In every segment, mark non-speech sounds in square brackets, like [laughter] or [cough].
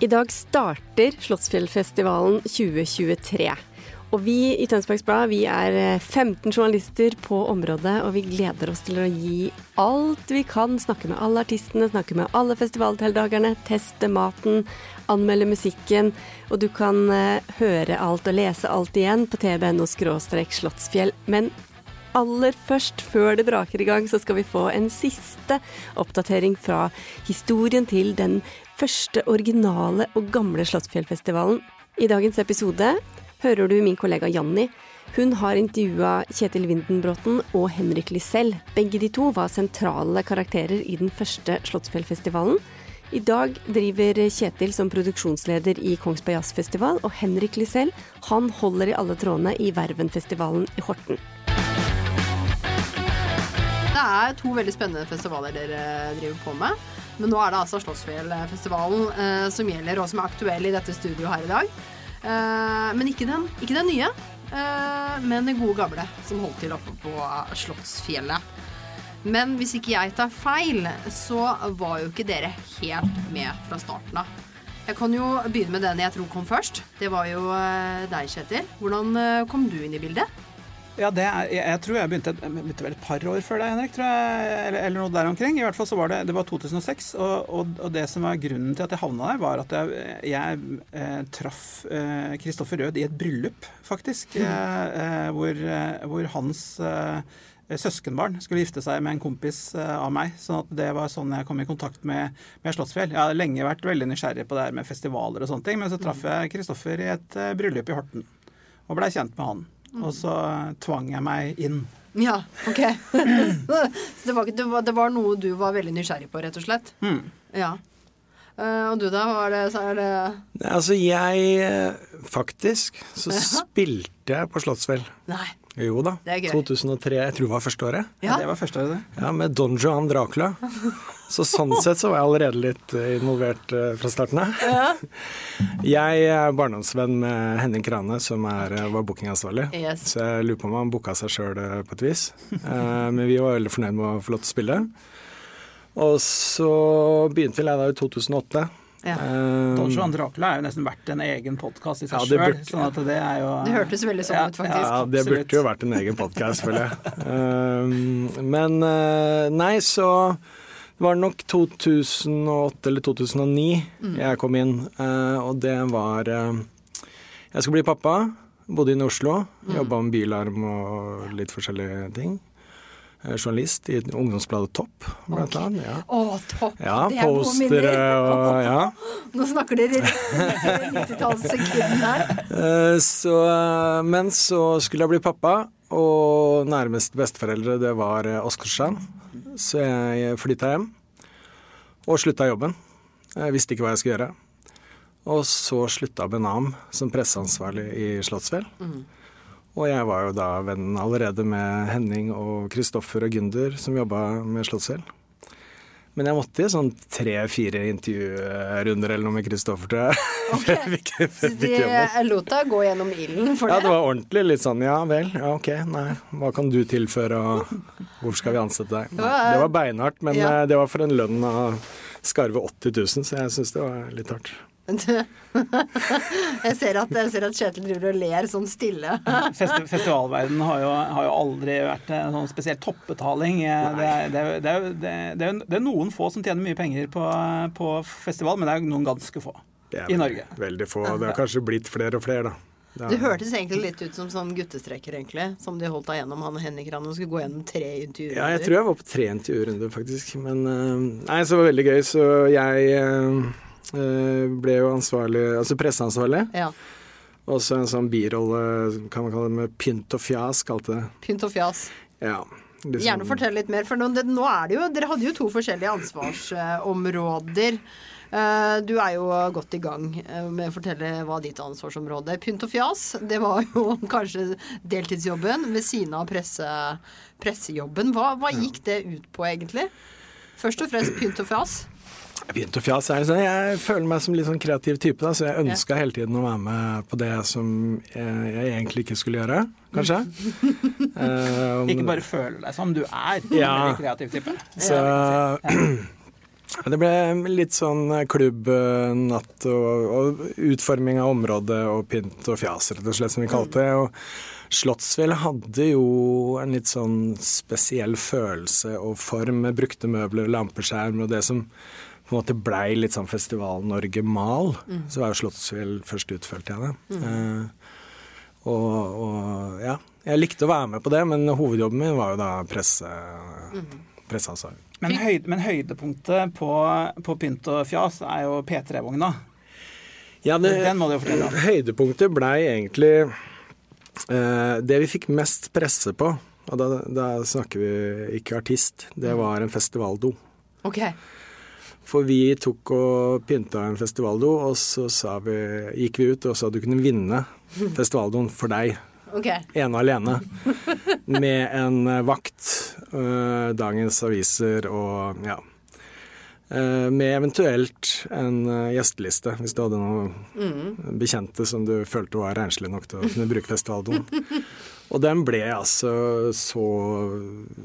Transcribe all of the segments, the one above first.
I dag starter Slottsfjellfestivalen 2023. Og vi i Tønsbergs Blad vi er 15 journalister på området, og vi gleder oss til å gi alt vi kan. Snakke med alle artistene, snakke med alle festivaldeltakerne, teste maten, anmelde musikken. Og du kan uh, høre alt og lese alt igjen på tbno slottsfjell. Men aller først, før det braker i gang, så skal vi få en siste oppdatering fra historien til den første originale og gamle Slottsfjellfestivalen. I dagens episode hører du min kollega Janni. Hun har intervjua Kjetil Windenbråten og Henrik Lisell. Begge de to var sentrale karakterer i den første Slottsfjellfestivalen. I dag driver Kjetil som produksjonsleder i Kongsberg Jazzfestival, og Henrik Lisell han holder i alle trådene i Vervenfestivalen i Horten. Det er to veldig spennende festivaler dere driver på med. Men nå er det altså Slottsfjellfestivalen eh, som gjelder, og som er aktuell i dette studioet her i dag. Eh, men ikke den, ikke den nye, eh, men den gode gamle som holdt til oppe på Slottsfjellet. Men hvis ikke jeg tar feil, så var jo ikke dere helt med fra starten av. Jeg kan jo begynne med den jeg tror kom først. Det var jo eh, deg, Kjetil. Hvordan kom du inn i bildet? Ja, er, jeg, jeg, tror jeg begynte, begynte, vel et par år før deg, Henrik. Jeg, eller, eller, noe der omkring. I hvert fall så var det, det var 2006. Og, og, og, det som var grunnen til at jeg havna der, var at jeg, jeg eh, traff Kristoffer eh, Rød i et bryllup, faktisk. Mm. Eh, hvor, eh, hvor, hans eh, søskenbarn skulle gifte seg med en kompis av meg. sånn at det var sånn jeg kom i kontakt med, med Slottsfjell. Jeg har lenge vært veldig nysgjerrig på det her med festivaler og sånne ting, men så traff mm. jeg Kristoffer i et bryllup i Horten. Og blei kjent med han. Og så tvang jeg meg inn. Ja, ok. det, var, det, var, det, var, noe du var veldig nysgjerrig på, rett og slett? Mm. Ja. Uh, og du da? Var det, så er det Altså, jeg eh, Faktisk så ja. spilte jeg på Slottsfjell. Nei. Jo da. 2003, jeg tror det var første året. Ja, ja det var første året, det. Ja, Med Don Johan Dracula. [laughs] Så sånn sett så var jeg allerede litt eh, involvert uh, fra starten av. Ja. [laughs] Jeg er barndomsvenn med Henning Krane, som er, eh, var bookingansvarlig. Yes. Så jeg lurer på om han booka seg sjøl på et vis. [laughs] Men vi var veldig fornøyd med å få lov til å spille. Og så begynte vel jeg da i 2008. Ja. Uh, Don Juan Dracula er jo nesten verdt en egen podkast i seg ja, sjøl. Sånn det er jo Det hørtes veldig sånn ja, ut, faktisk. Ja, det absolutt. burde jo vært en egen podkast, føler jeg. Uh, men uh, nei, så det var nok 2008 eller 2009 mm. jeg kom inn, uh, og det var Jeg skulle bli pappa. Bodde inne i Oslo. Mm. Jobba med bilarm og litt forskjellige ting. Eh, journalist i ungdomsbladet Topp, blant okay. annet. Ja. Å, Topp! Ja, det er postere og [laughs] ja. Nå snakker dere rett 90-tallssekundene her. Eh, så, men så skulle jeg bli pappa, og nærmest besteforeldre det var Åsgårdstrand. Så jeg flytta hjem og slutta jobben. Jeg visste ikke hva jeg skulle gjøre. Og så slutta Benam som presseansvarlig i Slottsfjell. Mm. Og jeg var jo da venn allerede med Henning og Kristoffer og Gunder, som jobba med Slottsfjell. Men jeg måtte i sånn tre-fire intervjurunder eller noe med Kristoffer, tror jeg. [laughs] Okay. Så de lot deg gå gjennom ilden for det? Ja, det var ordentlig litt sånn ja vel, ja ok, nei, hva kan du tilføre og hvor skal vi ansette deg? Nei, det var beinhardt, men ja. Eh, det var for en lønn av skarve 80 000, så jeg syns det var litt hardt. [laughs] jeg, ser at, jeg, ser at, Kjetil driver og ler sånn stille. Festivalverdenen har, har, jo aldri vært sånn spesielt toppbetaling. Det er, det, er, det, er, det er, noen få som tjener mye penger på, på, festival, men det er noen ganske få i Norge. Veldig få. Det har kanskje blitt flere og flere, da. Det, det hørtes egentlig litt ut som sånn guttestreker, egentlig. Som de holdt deg gjennom, han og Henrik Rand, og skulle gå gjennom tre intervjurunder. Ja, jeg tror jeg var på tre intervjurunder, faktisk. Men uh, Nei, så var det veldig gøy, så jeg uh, Eh, ble jo ansvarlig, altså presseansvarlig. Ja. Også en sånn birolle, kan man kalle det, med pynt og fjas, kalte det. Pynt og fjas. Ja. Liksom. Gjerne fortell litt mer, for nå, det, nå, er det jo Dere hadde jo to forskjellige ansvarsområder. Uh, du er jo godt i gang uh, med å fortelle hva ditt ansvarsområde er. Pynt og fjas, det var jo [laughs] kanskje deltidsjobben ved siden av presse, pressejobben. Hva, hva gikk det ut på, egentlig? Først og fremst pynt og fjas. Jeg begynte å fjase. her, Jeg føler meg som litt sånn kreativ type, da, så jeg ønska hele tiden å være med på det som jeg, jeg egentlig ikke skulle gjøre, kanskje. [laughs] Eh, om- Ikke bare føler deg som, du er du Ja. en kreativ type. Så [clears throat] det ble litt sånn klubbnatt og, og utforming av området og pynt og fjas, rett og slett, som vi kalte det. Og Slottsfjell hadde jo en litt sånn spesiell følelse og form med brukte møbler, lampeskjerm og det som på en måte blei litt sånn Festival-Norge-mal. Så var jo Slottsfjell først utført, jeg det. Eh, og, og ja, jeg likte å være med på det, men hovedjobben min var jo da presse, presseansvar. Men, høyd, men høydepunktet på, på pynt og fjas er jo P3-vogna. Ja, det, Den må du jo fortelle om. Høydepunktet blei egentlig eh, det vi fikk mest presse på, og da, da snakker vi ikke artist, det var en festivaldo. OK. For vi tok og pynta en festivaldo, og så sa vi, gikk vi ut og sa du kunne vinne festivaldoen for deg, Okay. ene og alene. Med en eh, vakt, øh, dagens aviser og ja. Eh, Med eventuelt en gjesteliste, hvis du hadde noen bekjente som du følte var renslige nok til å kunne bruke festivaldoen. Og den ble altså så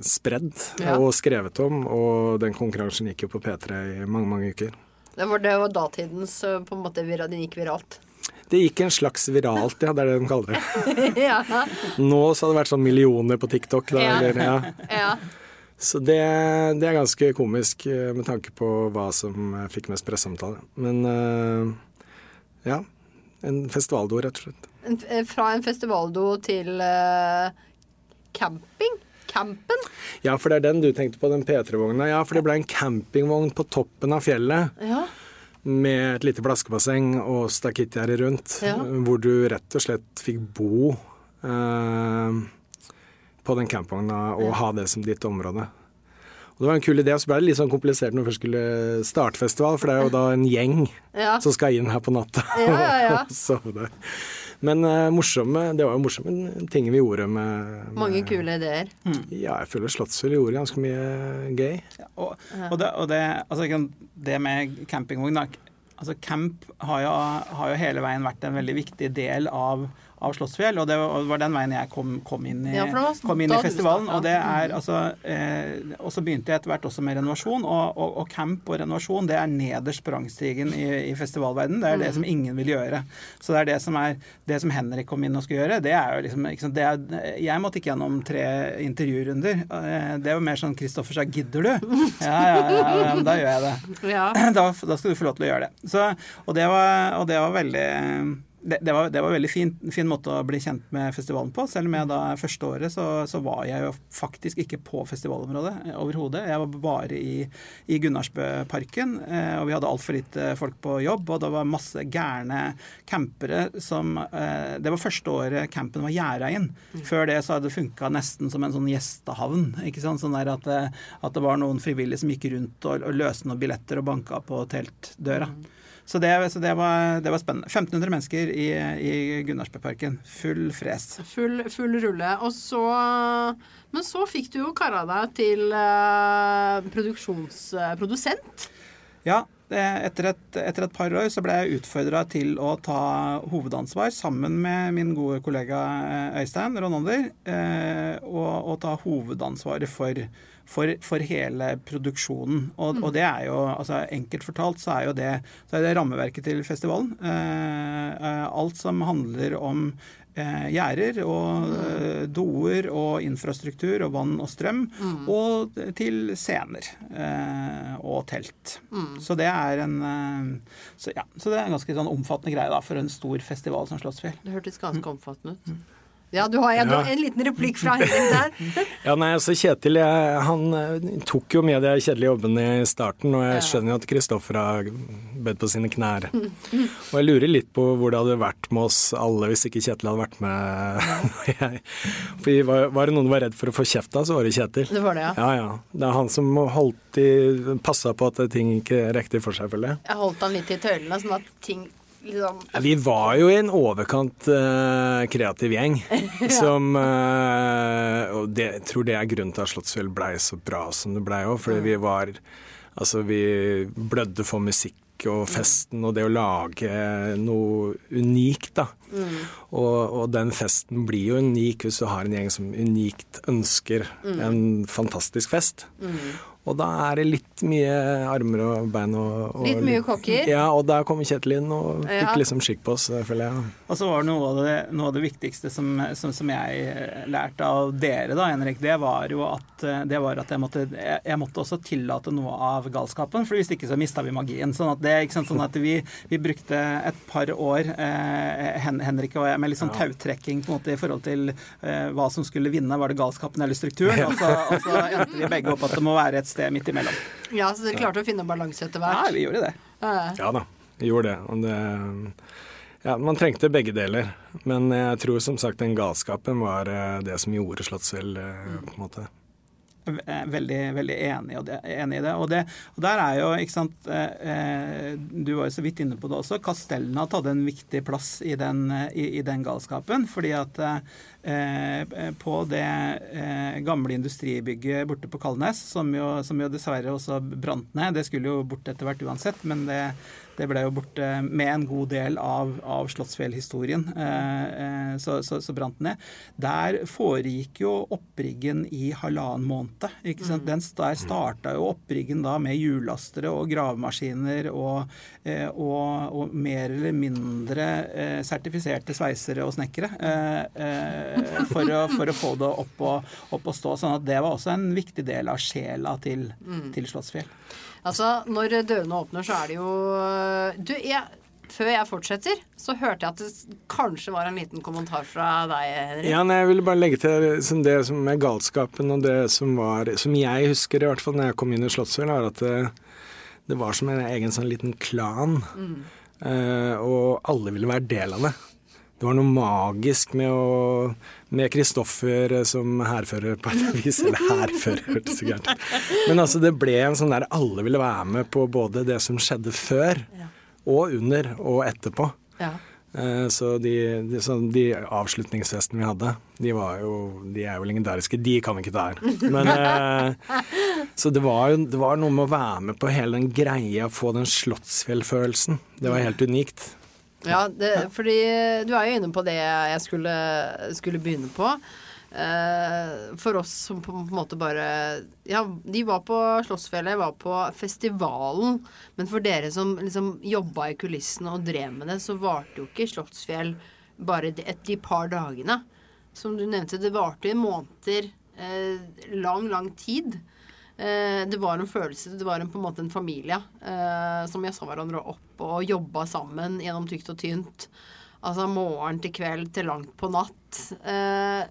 spredd Ja. og skrevet om, og den konkurransen gikk jo på P3 i mange, mange uker. Det var, det var datidens eh, på en måte Den gikk viralt. Det gikk en slags viralt, ja, det er det de kaller det. [laughs] ja. Nå så hadde det vært sånn millioner på TikTok. Da, Ja. eller, ja. [laughs] ja. Så det, det er ganske komisk eh, med tanke på hva som eh, fikk mest presseomtale. Men ja, en festivaldo, rett og slett. Eh, fra en festivaldo til uh, camping. Campen. Ja, for det er den du tenkte på, den P3-vogna. Ja, for det ble en campingvogn på toppen av fjellet Ja. med et lite plaskebasseng og stakittgjerde rundt, Ja. hvor du rett og slett fikk bo eh, på den campingvogna og ha det som ditt område. Og Det var en kul idé, og så ble det litt sånn komplisert når vi først skulle starte festival, for det er jo da en gjeng Ja. som skal inn her på natta Ja, ja, ja. [laughs] og sove der. Men eh, morsomme, det var jo morsomme ting vi gjorde med, med Mange kule ideer. Ja, jeg føler Slottsfjell gjorde ganske mye gøy. Ja, og, og, det, og det, altså, det med campingvogn da, altså Camp har jo, har jo hele veien vært en veldig viktig del av, av Slottsfjell, og det var, den veien jeg kom, kom inn i, Ja, kom inn i festivalen. startet. Og det er altså eh, Og så begynte jeg etter hvert også med renovasjon, og, og, og camp og renovasjon det er nederst på rangstigen i, i festivalverdenen. Det er Mm. det som ingen vil gjøre. Så det er det som er det som Henrik kom inn og skulle gjøre. Det er jo liksom det er, Jeg måtte ikke gjennom tre intervjurunder. Eh, Det var mer sånn Kristoffer sa 'gidder du?' [laughs] Ja, ja, ja, ja, da gjør jeg det Ja. [clears throat] da, da skal du få lov til å gjøre det. Så, og, det var, og det var veldig det, det, var, det var veldig fin, fin måte å bli kjent med festivalen på. Selv om jeg da første året så, så var jeg jo faktisk ikke på festivalområdet eh, overhodet. Jeg var bare i, i Gunnarsbøparken, eh, og vi hadde altfor lite folk på jobb. Og det var masse gærne campere som eh, Det var første året campen var gjerda inn. Før det så hadde det funka nesten som en sånn gjestehavn. ikke sant? Sånn der at, det, at det var noen frivillige som gikk rundt og, og løste noen billetter og banka på teltdøra. Så, det, så det, var, det var spennende. 1500 mennesker i, i Gunnarsbergparken. Full fres. Full, full rulle. Og så Men så fikk du jo kara deg til uh, produksjonsprodusent. Ja, etter et, etter et par år så ble jeg utfordra til å ta hovedansvar sammen med min gode kollega eh, Øystein Ronander, eh, og, og ta hovedansvaret for, for, for hele produksjonen. Og, og det er jo, altså enkelt fortalt, så er jo det, så er det rammeverket til festivalen. Eh, eh, alt som handler om eh, gjerder og eh, doer og infrastruktur og vann og strøm, og til scener eh, og telt. Så det er en eh, så, ja, så det er en ganske sånn omfattende greie da, for en stor festival som Slottsfjell. Det hørtes ganske omfattende ut. Ja, du har, ja, du har en liten replikk fra Henrik der. [laughs] Ja, nei, altså Kjetil jeg, han eh, tok jo med de kjedelige jobbene i starten, og jeg skjønner jo at Kristoffer har bedt på sine knær. Og jeg lurer litt på hvor det hadde vært med oss alle hvis ikke Kjetil hadde vært med. [laughs] for var, var det noen du var redd for å få kjeft av, så var det Kjetil. Det var det, ja. Ja, ja. Det er han som holdt i Passa på at ting ikke rekte for seg, føler jeg. Jeg holdt han litt i tøylene, sånn at ting liksom Ja, Vi var jo i en overkant uh, kreativ gjeng. [laughs] Som uh, Og det, jeg tror det er grunnen til at Slottsfjell blei så bra som det blei òg. Fordi vi var Altså, vi blødde for musikk og festen og det å lage noe unikt, da. Og, og den festen blir jo unik hvis du har en gjeng som unikt ønsker en fantastisk fest. Og da er det litt mye armer og bein og, og Litt mye kokker. Ja, og der kom Kjetil inn og fikk Ja. liksom skikk på oss, føler jeg. Og så var det noe av det, noe av det viktigste som, som, som jeg eh, lærte av dere, da, Henrik, det var jo at, eh, det var at jeg, måtte, jeg, jeg måtte også tillate noe av galskapen, for hvis ikke så mista vi magien. Sånn at, det, ikke sant, sånn at vi, vi brukte et par år, eh, Henrik og jeg, med litt sånn tautrekking på en måte i forhold til eh, hva som skulle vinne, var det galskapen eller strukturen? Og så, og så endte vi begge opp at det må være et sted midt imellom. Ja, så dere klarte å finne balanse etter hvert? Ja, vi gjorde det. Ja. Ja da, vi gjorde det. Og det ja, man trengte begge deler. Men jeg tror som sagt den galskapen var eh, det som gjorde Slottsfjell, eh, på en måte. Eh, Veldig, veldig enig, i det. Og, det. og der er jo, ikke sant eh, eh, Du var jo så vidt inne på det også. Castellna hadde en viktig plass i den, i, i den galskapen. Fordi at eh, på det eh, gamle industribygget borte på Kalnes, som jo, som jo dessverre også brant ned Det skulle jo bort etter hvert uansett, men det, det ble jo borte med en god del av, av Slottsfjell-historien. Eh, eh, så, så, så brant den ned. Der foregikk jo oppriggen i halvannen måned. Ikke sant? Den, der starta jo oppriggen da med hjullastere og gravemaskiner og, eh, og, og mer eller mindre eh, sertifiserte sveisere og snekkere eh, eh, for, å, for å få det opp og, opp og stå. Sånn at det var også en viktig del av sjela til, til Slottsfjell. Altså, når dørene åpner, så er det jo Du, jeg, før jeg fortsetter, så hørte jeg at det kanskje var en liten kommentar fra deg, Henrik. Ja, nei, jeg ville bare legge til liksom det som er galskapen, og det som var Som jeg husker, i hvert fall når jeg kom inn i Slottsfjell, var at det, det var som en egen sånn liten klan. Eh, og alle ville være del av det. Det var noe magisk med å med Kristoffer som hærfører på et [laughs] vis. Eller hærfører, hørtes så gærent. Men altså, det ble en sånn der alle ville være med på både det som skjedde før, og under og etterpå. Ja. Eh, Så de, de, så de avslutningsfestene vi hadde, de var jo De er jo legendariske. De kan ikke ta her. Men eh, Så det var jo det var noe med å være med på hele den greia, få den Slottsfjell-følelsen. Det var helt unikt. Ja, det, fordi du er jo inne på det jeg skulle, skulle begynne på. Eh, for oss som på en måte bare Ja, de var på Slottsfjellet, var på festivalen. Men for dere som liksom jobba i kulissene og drev med det, så varte jo ikke Slottsfjell bare et, de par dagene. Som du nevnte, det varte i måneder. Eh, lang, lang tid. Eh, det var en følelse, det var en, på en måte en familie eh, som så hverandre opp og jobba sammen gjennom tykt og tynt. Altså morgen til kveld til langt på natt. Eh,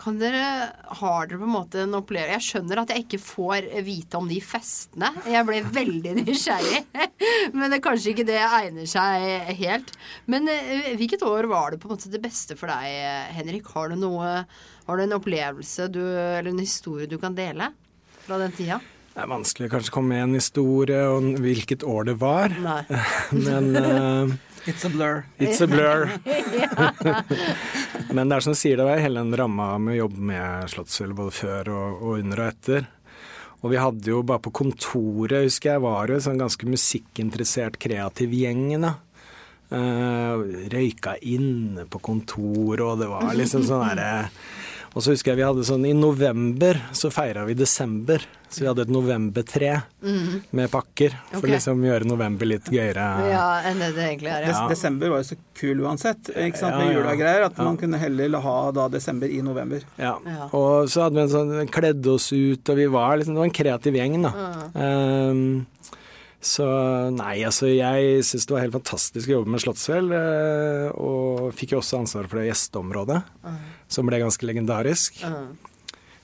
kan dere, Har dere på en måte en opplevelse Jeg skjønner at jeg ikke får vite om de festene. Jeg ble veldig [laughs] nysgjerrig. Men det, kanskje ikke det egner seg helt. Men hvilket år var det på en måte det beste for deg, Henrik? Har du noe Har du en opplevelse du, eller en historie du kan dele fra den tida? Det er vanskelig å kanskje komme med en historie om hvilket år det var, Nei. [laughs] men uh, It's a blur. It's a blur. [laughs] Men det er som du sier, det var hele den ramma med å jobbe med Slottsfjellet både før og, og under og etter. Og vi hadde jo bare på kontoret, husker jeg, var jo en sånn ganske musikkinteressert, kreativ gjeng. da. Uh, røyka inne på kontoret, og det var liksom sånn [laughs] derre Og så husker jeg vi hadde sånn I november så feira vi desember. Så vi hadde et novembertre med pakker. For okay. liksom gjøre november litt gøyere. Ja, enn det det egentlig er. Des Ja. Desember var jo så kul uansett, ikke sant, Ja, med ja. jula og greier, at Ja. man kunne heller ha da desember i november. Ja. Ja. Og så hadde vi en sånn Kledde oss ut, og vi var liksom Det var en kreativ gjeng, da. Ehm, så nei, altså jeg syns det var helt fantastisk å jobbe med Slottsfjell. eh, og fikk jo også ansvaret for det gjesteområdet, som ble ganske legendarisk.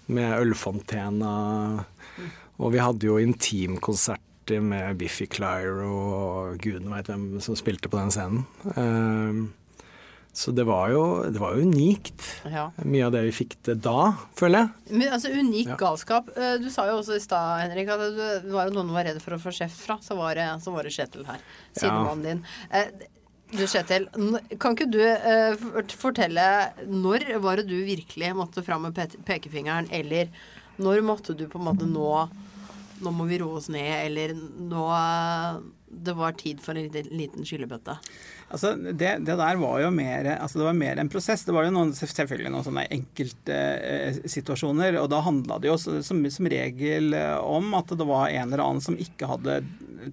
Med ølfontena. Og vi hadde jo intimkonserter med Biffy Clyro og guden veit hvem som spilte på den scenen. Ehm, så det var jo det var unikt. Ja. Mye av det vi fikk til da, føler jeg. Men, altså Unik Ja. galskap. Eh, Du sa jo også i stad, Henrik, at det var jo noen var redd for å få sjef fra. Så var det, så var det Kjetil her. Sidemannen din. Eh, Du Kjetil, kan ikke du uh, fortelle når var det du virkelig måtte fram med pe- pekefingeren, eller når måtte du på en måte nå nå må vi roe oss ned, eller nå det var tid for en liten skyllebøtte? Altså, det, det, der var jo mer altså det var mer en prosess. Det var jo noen, selvfølgelig noen sånne enkeltsituasjoner. Eh, og da handla det jo som, som, regel eh, om at det var en eller annen som ikke hadde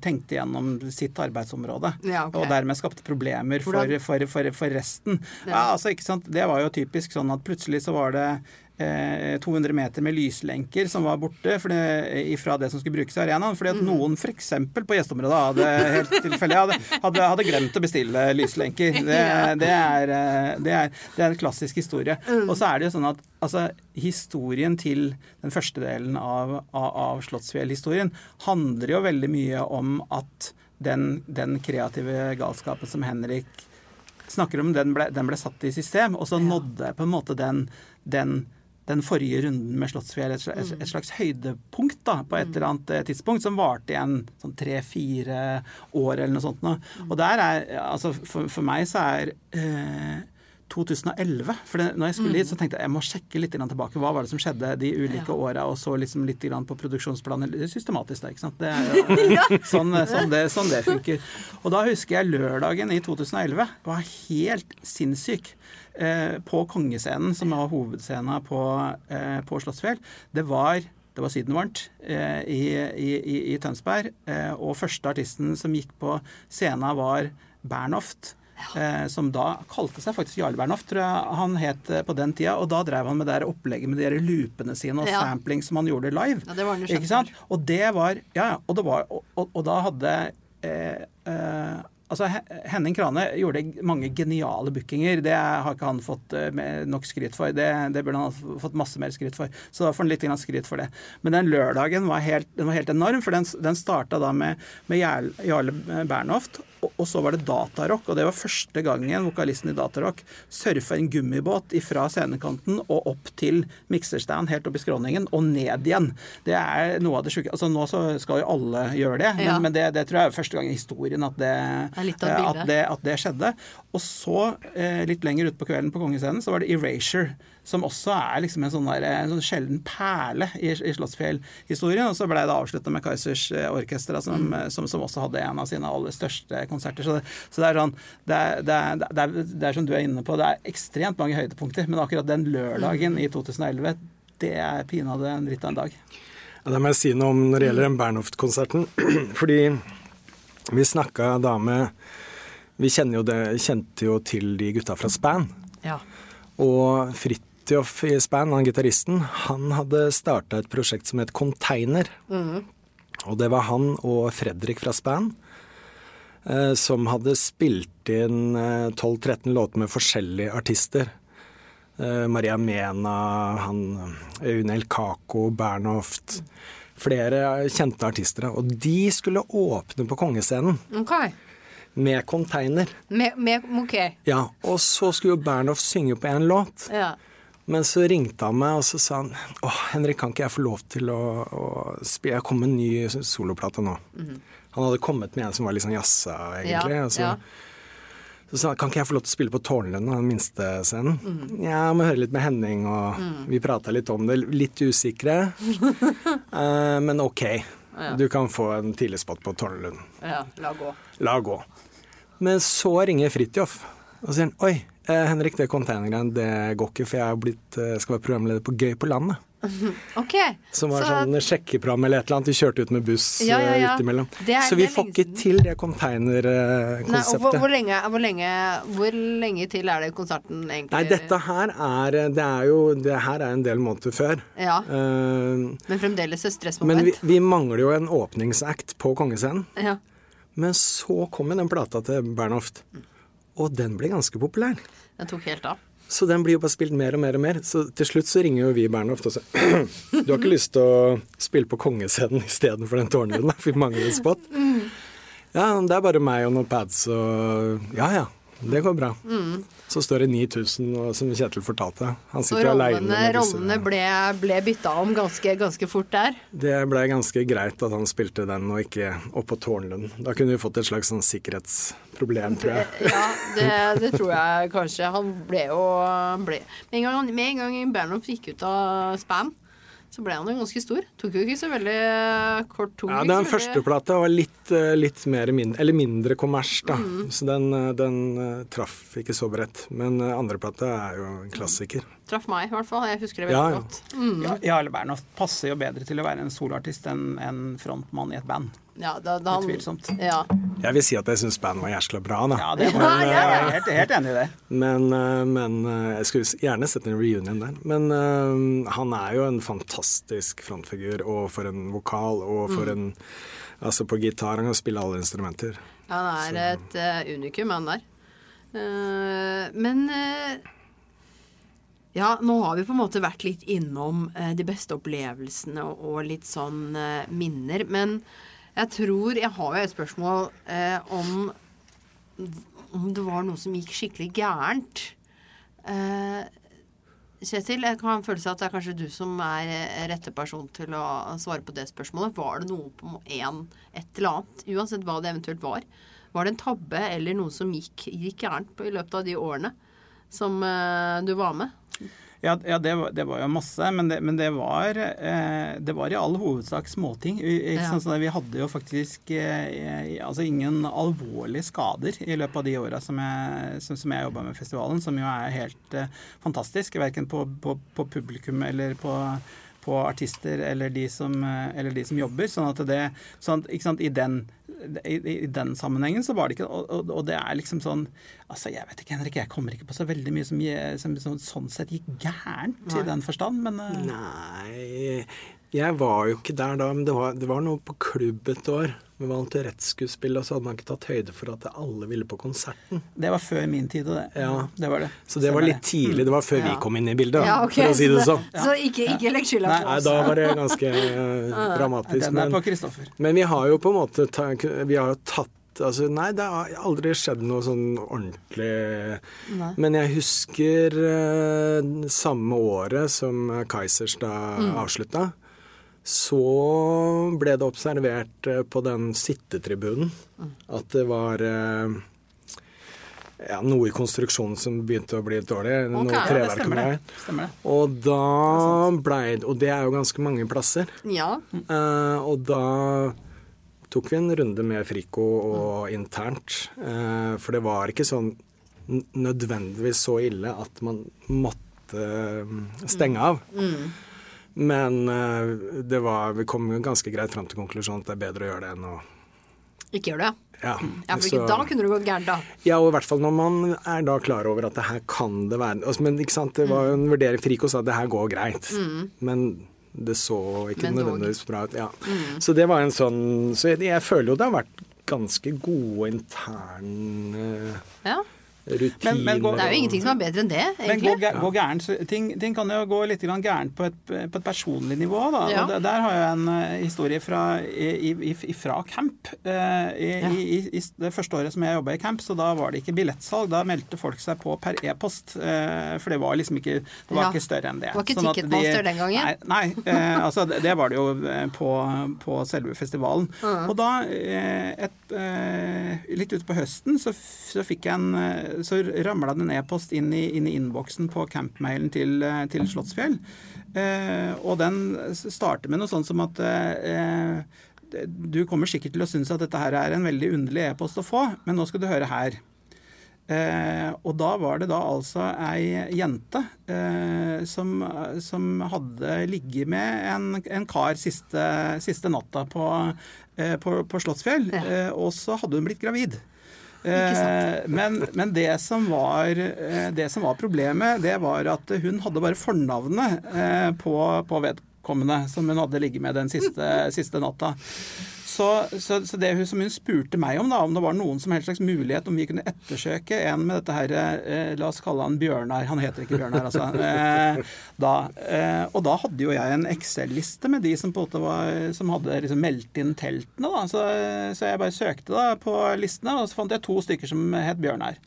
tenkt igjennom sitt arbeidsområde. Ja, okay. Og dermed skapte problemer for, for, for, for resten. Ja. altså, ikke sant? Det var jo typisk sånn at plutselig så var det 200 eh, meter med lyslenker som var borte det, fra det som skulle brukes i arenaen. Fordi at mm. noen f.eks. på gjesteområdet hadde helt tilfeldig hadde, hadde, hadde, glemt å bestille lyslenker. [laughs] Det, det, er, eh, det, er, det, er, en klassisk historie. Mm. Og så er det jo sånn at altså, historien til den første delen av, av, av Slottsfjell-historien handler jo veldig mye om at den, den kreative galskapen som Henrik snakker om, den ble, den ble satt i system, og så nådde på en måte den, den den forrige runden med Slottsfjell et, slags, et, slags høydepunkt da, på et eller annet eh, tidspunkt, som varte igjen sånn tre-fire år eller noe sånt. Nå. Og der er, altså for, for meg så er eh, 2011 For det, når jeg skulle hit, så tenkte jeg jeg må sjekke litt tilbake. Hva var det som skjedde de ulike ja. åra, og så liksom litt på produksjonsplaner. Systematisk, da. ikke sant? Det er [laughs] jo sånn, sånn, det, sånn det funker. Og da husker jeg lørdagen i 2011 var helt sinnssyk. Eh, på Kongescenen, som var hovedscenen på, eh, på Slottsfjell, det var det var sydenvarmt eh, i, i, i, Tønsberg. Eh, og første artisten som gikk på scenen, var Bernhoft. Eh, som da kalte seg faktisk Jarle Bernhoft, tror jeg han het eh, på den tida. Og da drev han med det opplegget med de loopene sine og ja. sampling som han gjorde live. Ja, det var ikke sant? Og det var Ja, og, det var, og, og, og da hadde eh, Altså, Henning Krane gjorde mange geniale bookinger. Det har ikke han fått eh, nok skryt for. Det, det burde han ha fått masse mer skryt for. Så da får han litt skryt for det. Men den lørdagen var helt, var helt enorm, for den, den starta da med, med Jarle Bernhoft og så var det datarock, og det var første gangen vokalisten i datarock surfa en gummibåt fra scenekanten og opp til mikserstand helt opp i skråningen, og ned igjen. Det er noe av det sjuke Altså nå så skal jo alle gjøre det, men, ja. men det, det, tror jeg er første gang i historien at det, at det, at det skjedde. Og så, eh, litt lenger utpå kvelden på Kongescenen, så var det Erasure som også er liksom en sånn, der, en sånn sjelden perle i, i Slottsfjell-historien. Og så ble det avslutta med Kaizers eh, Orkestra, som, mm. som, som, også hadde en av sine aller største konserter. Så det, så det er sånn det er, det, er, det er, som du er inne på, det er ekstremt mange høydepunkter. Men akkurat den lørdagen i 2011, det er pinadø en dritt av en dag. Ja, det må jeg si noe om når det gjelder den Bernhoft-konserten. [clears throat] Fordi vi snakka da med Vi jo det, kjente jo til de gutta fra Span. Ja. Og Fritt Fridtjof i Span, han gitaristen, han hadde starta et prosjekt som het Container. Mm. Og det var han og Fredrik fra Span eh, som hadde spilt inn eh, 12-13 låter med forskjellige artister. Eh, Maria Mena, han, Unel Kako, Bernhoft. Flere kjente artister. Og de skulle åpne på Kongescenen. Okay. Med container. Med, med, ok. Ja, Og så skulle jo Bernhoft synge på en låt. Ja. Men så ringte han meg og så sa han, å Henrik, kan ikke jeg få lov til å, å spille Jeg kom med en ny soloplate nå. Mm -hmm. Han hadde kommet med en som var litt sånn jazza, egentlig. Ja, så, ja. så sa han kan ikke jeg få lov til å spille på Tårnlund, den minste scenen. Mm. Ja, jeg må høre litt med Henning, og mm. vi prata litt om det. Litt usikre, uh, [laughs] men OK. Ja. Du kan få en tidlig spot på Tårnlund. Ja, la gå. La gå. Men så ringer Fridtjof, og sier han oi. Eh, Henrik, det containergreiene det går ikke, for jeg blitt, eh, skal være programleder på Gøy på landet. [laughs] Okay. Som var så... sånn sjekkeprogram eller et eller annet. Vi kjørte ut med buss ja, ja, ja. utimellom. Så vi får ikke til det containerkonseptet. Hvor, hvor, lenge, hvor, lenge, hvor, lenge, til er det konserten egentlig? Nei, dette her er Det er jo Det her er en del måneder før. Ja. Uh, men fremdeles et stressmoment. Men vi, vi, mangler jo en åpningsact på Kongescenen. Ja. Men så kom den plata til Bernhoft. Og den ble ganske populær. Den tok helt av. Så den blir jo bare spilt mer og mer og mer. Så til slutt så ringer jo vi Bernhoft og sier [clears throat] Du har ikke lyst til å spille på kongescenen istedenfor den tårnlyden, for vi mangler en spot. Mm. Ja, det er bare meg og noen pads og Ja ja, det går bra. Mm. Så står det 9000, som Kjetil fortalte. Han sitter aleine. Rollene ble, ble bytta om ganske, ganske, fort der? Det ble ganske greit at han spilte den og ikke oppå Tårnlund. Da kunne vi fått et slags sånn sikkerhetsproblem, tror jeg. Ja, det, det, tror jeg kanskje. Han ble jo ble, med, en gang, med en gang Bernhoft gikk ut av Spam, så ble han jo ganske stor. Tok jo ikke så veldig eh, kort tok Ja, Den så veldig- plata var litt, eh, litt mer mindre, eller mindre kommers, da. Mm. Så den, eh, den traff ikke så bredt. Men andreplata er jo en klassiker. Traff meg, i hvert fall. Jeg husker det veldig Ja, ja. godt. Mm. Ja, Jarle Bernhoft passer jo bedre til å være en soloartist enn en frontmann i et band. Ja, da, da han, Utvilsomt. Ja. Jeg vil si at jeg syns bandet var jæskla bra, da. Ja, det men, jeg, [laughs] jeg er helt, helt enig i det. Men, eh, men eh, jeg skulle gjerne sett en reunion der. Men eh, han er jo en fantastisk frontfigur, og for en vokal, og for Mm. en Altså, på gitar han kan spille alle instrumenter. Han er et uh, unikum, han der. Uh, men uh, Ja, nå har vi på en måte vært litt innom de beste opplevelsene og, og litt sånn minner. Men jeg tror Jeg har jo et spørsmål eh, om om det var noe som gikk skikkelig gærent. Eh, Kjetil, jeg kan føle seg at det er kanskje du som er eh, rette person til å svare på det spørsmålet. Var det noe på en, et eller annet, uansett hva det eventuelt var? Var det en tabbe eller noe som gikk, gikk gærent i løpet av de årene som eh, du var med? Ja, ja det, var, det var jo masse, men det, men det, var, eh, det var i all hovedsak småting. Vi, Ja. sånn Så vi hadde jo faktisk eh, altså ingen alvorlige skader i løpet av de åra som jeg, som, som jeg jobba med festivalen, som jo er helt eh, fantastisk. Verken på, på, på publikum eller på på artister eller de som, eh, eller de som jobber. Sånn at det sånn, sant, i, den, i, I den sammenhengen så var det ikke og, og, og det er liksom sånn Altså, jeg vet ikke, Henrik, jeg kommer ikke på så veldig mye som, som, som sånn sett gikk gærent i den forstand, men uh... Nei Jeg var jo ikke der da, men det var, det var noe på klubb et år. Vi vant til rettsskuespill, og så hadde man ikke tatt høyde for at alle ville på konserten. det var før min tid, og det. Ja. Det var det. Så det var litt tidlig. Det var før vi kom inn i bildet, Ja, okay. for å si det sånn. så ikke, ikke legg skylda på oss. Nei, da var det ganske eh, [laughs] dramatisk. Den er Men, på Kristoffer. men vi har jo på en måte Vi har jo tatt Altså, nei, det har aldri skjedd noe sånn ordentlig Nei. Men jeg husker eh, samme året som Kaizers da avslutta, så ble det observert eh, på den sittetribunen at det var eh, ja, noe i konstruksjonen som begynte å bli litt dårlig. Okay, noe ja, det det. Stemmer det. Og da blei det Og det er jo ganske mange plasser. Ja. Uh, og da tok vi en runde med Frico og internt. Uh, for det var ikke sånn nødvendigvis så ille at man måtte stenge av. Men eh, det var, vi kom ganske greit fram til konklusjonen at det er bedre å gjøre det enn å Ikke gjør det. ja, Ja, for så- da kunne det gått gærent, da. ja, og i hvert fall når man er da klar over at det her kan det være altså, Men ikke sant, det var jo en vurdering Friko sa at det her går greit. Men det så ikke Men nødvendigvis bra ut. Ja. Så det var en sånn Så jeg, jeg føler jo det har vært ganske gode interne Ja. Rutiner. Men- men går, Det er jo ingenting som er bedre enn det, Men gå, egentlig. gæ- gå så ting, ting kan jo gå litt gærent på et, på et personlig nivå. Da. Ja. Og der, der har jeg en eh, historie fra, i, i, i- fra camp. Eh, i, Ja. i, i, I det første året som jeg jobba i camp, så da var det ikke billettsalg. Da meldte folk seg på per e-post. eh, for det var liksom ikke Det var Ja. ikke større enn det. Det var ikke Sånn Ticketmaster de, den gangen? Nei, nei altså det, det var det jo på, på selve festivalen. Og da, et, litt utpå høsten, så, så fikk jeg en Så ramla det en e-post inn i, inn i innboksen på campmailen til, eh, til Slottsfjell. Eh, og den starter med noe sånt som at eh, du kommer sikkert til å synes at dette her er en veldig underlig e-post å få, men nå skal du høre her. Eh, og da var det da altså ei jente eh, som, som hadde ligget med en, en kar siste, siste natta på, eh, på, på Slottsfjell, Ja. eh, og så hadde hun blitt gravid. Eh, men, men det, som var, eh, det som var problemet, det var at hun hadde bare fornavnet eh, på, på vedkommende som hun hadde ligget med den siste, siste natta. Så, så, så det hun, som hun spurte meg om, da, om det var noen som helst slags mulighet om vi kunne ettersøke en med dette her eh, La oss kalle han Bjørnar. Han heter ikke Bjørnar, altså. [laughs] Eh, da, eh, og da hadde jo jeg en Excel-liste med de som på en måte var Som hadde liksom meldt inn teltene, da. Så, så jeg bare søkte da på listene, og så fant jeg to stykker som het Bjørnar.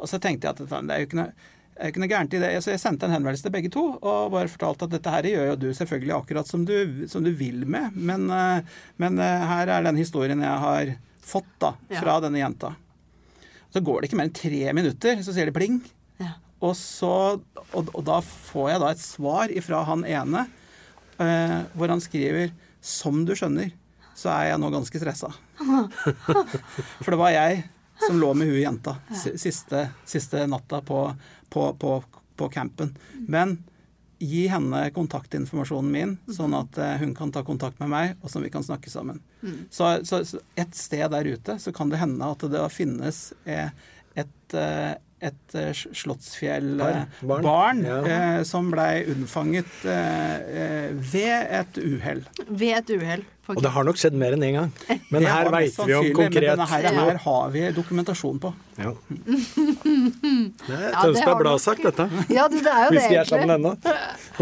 Og så tenkte jeg at det er jo ikke noe er ikke noe gærent i det. Så jeg sendte en henvendelse til begge to og bare fortalte at dette her gjør jo du selvfølgelig akkurat som du, som du vil med, men, eh, men eh, her er den historien jeg har fått da, fra denne jenta. Så går det ikke mer enn tre minutter, så sier det pling. Ja. Og, så, og, og da får jeg da et svar ifra han ene eh, hvor han skriver Som du skjønner, så er jeg nå ganske stressa. [laughs] For det var jeg som lå med hun jenta siste, siste natta på, på, på, på campen. Men gi henne kontaktinformasjonen min, sånn at eh, hun kan ta kontakt med meg, og sånn vi kan snakke sammen. Så, så, så et sted der ute så kan det hende at det finnes et, et, eh, et eh, Slottsfjell-barn Barn. Barn. Ja. eh, som blei unnfanget eh, eh, ved et uhell. Ved et uhell. Og det har nok skjedd mer enn én gang. [laughs] Men Det her veit vi om konkret Men denne her, her har vi dokumentasjon på. Ja. [laughs] Det er Ja, Tønsberg Blad sagt dette. Ja, det, det er jo Hvis det, vi er sammen ennå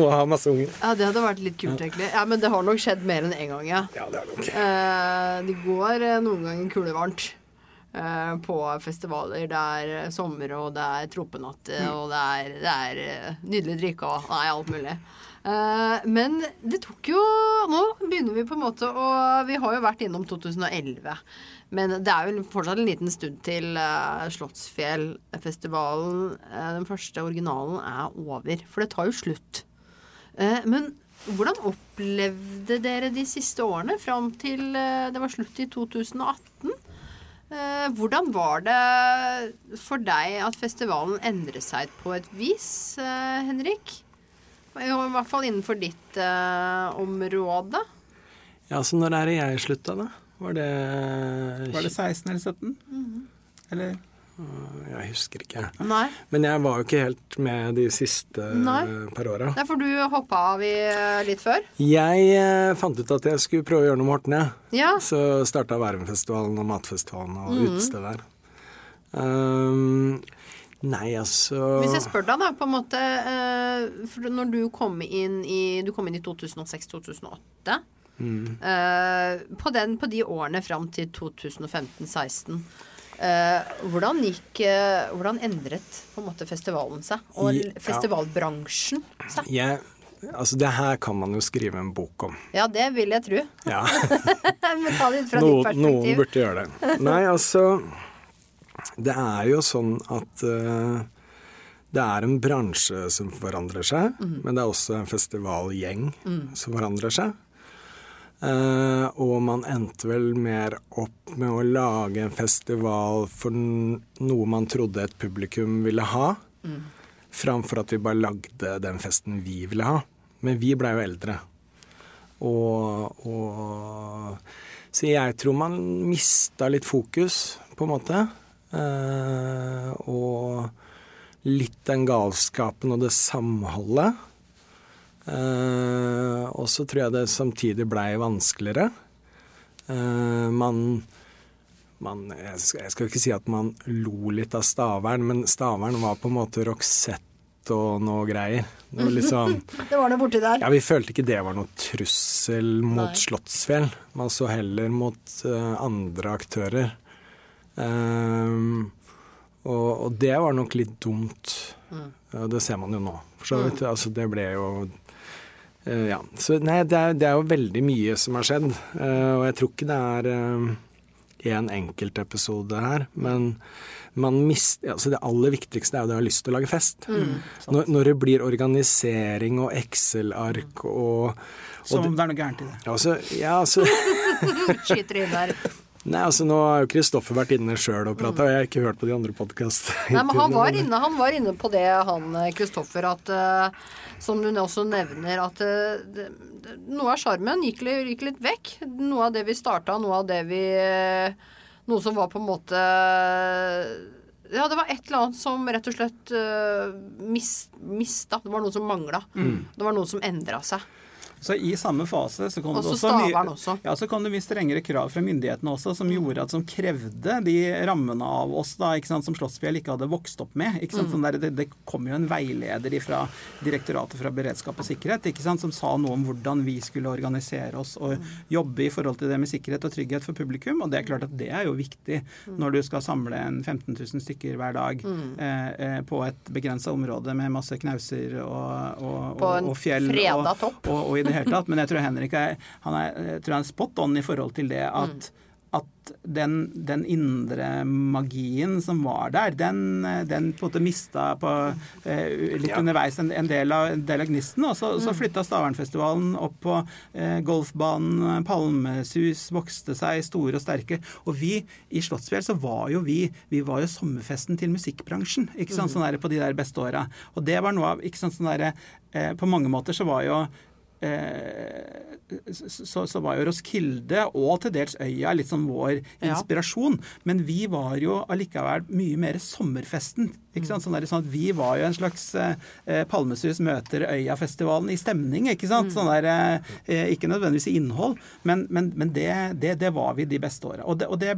og har masse unger. Ja, det hadde vært litt kult, egentlig. Ja, Men det har nok skjedd mer enn én gang, ja. Ja, det er nok. Eh, det går eh, noen ganger kulevarmt eh, på festivaler. Det er eh, sommer, og det er tropenatt, eh, og det er, det er eh, nydelig drikke og nei, alt mulig. Eh, men det tok jo Nå begynner vi på en måte å Vi har jo vært innom 2011. Men det er vel fortsatt en liten stund til Slottsfjellfestivalen, eh, den første originalen, er over. For det tar jo slutt. Eh, men hvordan opplevde dere de siste årene fram til eh, det var slutt i 2018? Eh, hvordan var det for deg at festivalen endret seg på et vis, eh, Henrik? I hvert fall innenfor ditt eh, område. Ja, så når er det jeg slutta, da? Var det Var det 16 eller 17? Mhm. Eller Jeg husker ikke. Nei. Men jeg var jo ikke helt med de siste Nei. eh, par åra. Er for du hoppa av i eh, litt før. Jeg eh, fant ut at jeg skulle prøve å gjøre noe med Horten, jeg. Ja. Så starta Værumfestivalen og Matfestivalen og mm. utestedet der. Um, nei, altså Hvis jeg spør deg, da, på en måte eh, For når du kom inn i kom inn i 2006-2008. Mm. eh, på, på de årene fram til 2015-16. Eh, hvordan gikk eh, Hvordan endret på en måte festivalen seg? Og I- ja. festivalbransjen seg? jeg, Altså, det her kan man jo skrive en bok om. Ja, det vil jeg tro. Ja. [laughs] Men ta det ut fra No, ditt noen burde gjøre det. Nei, altså Det er jo sånn at eh, det er en bransje som forandrer seg, mm. men det er også en festivalgjeng som forandrer seg. Eh, og man endte vel mer opp med å lage en festival for noe man trodde et publikum ville ha, framfor at vi bare lagde den festen vi ville ha. Men vi blei jo eldre. Og, og Så jeg tror man mista litt fokus, på en måte. Uh, og litt den galskapen og det samholdet. Eh, og så tror jeg det samtidig blei vanskeligere. Eh, man man, jeg, skal, jeg skal ikke si at man lo litt av Stavern, men Stavern var på en måte Roxette og noe greier. Det var liksom [laughs] Det var noe borti der. ja, Vi følte ikke det var noe trussel mot Nei. Slottsfjell. Man så heller mot uh, andre aktører. Ehm, og, og det var nok litt dumt. Ja, det ser man jo nå, for så vidt. Altså, det ble jo Ja. Så nei, det er, det er jo veldig mye som har skjedd. eh, og jeg tror ikke det er én enkeltepisode her, men man mist, altså det aller viktigste er jo det å ha lyst til å lage fest. Når, når det blir organisering og Excel-ark og, og Som om det er noe gærent i det. altså, ja, altså, [laughs] Skyter inn der. Nei, altså Nå har jo Kristoffer vært inne sjøl og prata, og jeg har ikke hørt på de andre podkastene. Han var inne, han var inne på det, han eh, Kristoffer, at uh, Som du også nevner, at uh, det, det, noe av sjarmen gikk, gikk litt vekk. Noe av det vi starta, noe av det vi uh, Noe som var på en måte Ja, det var et eller annet som rett og slett uh, mis, mista. Det var noe som mangla. Det var noe som endra seg. Så i samme fase så kom det Også også, mye- også. Ja, så kom det mye strengere krav fra myndighetene også, som gjorde at som krevde de rammene av oss da, ikke sant, som Slottsfjell ikke hadde vokst opp med. ikke Mm. sånn der, det, det kom jo en veileder fra Direktoratet for beredskap og sikkerhet ikke sant, som sa noe om hvordan vi skulle organisere oss og Mm. jobbe i forhold til det med sikkerhet og trygghet for publikum. Og det er klart at det er jo viktig Mm. når du skal samle en 15 000 stykker hver dag eh, eh, på et begrensa område med masse knauser og, og, og, og fjell. freda topp. og, og i det hele tatt. Men jeg tror Henrik er, han er, jeg tror han er spot on i forhold til det at, at den, den indre magien som var der, den, den på en måte mista på, eh, litt Ja. underveis en, en, del av, en del av gnisten. Og så, så flytta Stavernfestivalen opp på eh, golfbanen. Palmesus vokste seg store og sterke. Og vi i Slottsfjell så var jo vi vi var jo sommerfesten til musikkbransjen ikke sant, sånn der, på de der beste åra. Og det var noe av ikke sant, sånn der, eh, På mange måter så var jo så, så var jo Roskilde og til dels Øya litt sånn vår Ja. inspirasjon. Men vi var jo allikevel mye mer sommerfesten. ikke sant? Sånn, der, sånn at Vi var jo en slags eh, Palmesus møter Øyafestivalen i stemning. ikke sant? Sånn der, eh, ikke nødvendigvis i innhold, men, men, men det, det, det var vi de beste åra. Og, det, og det,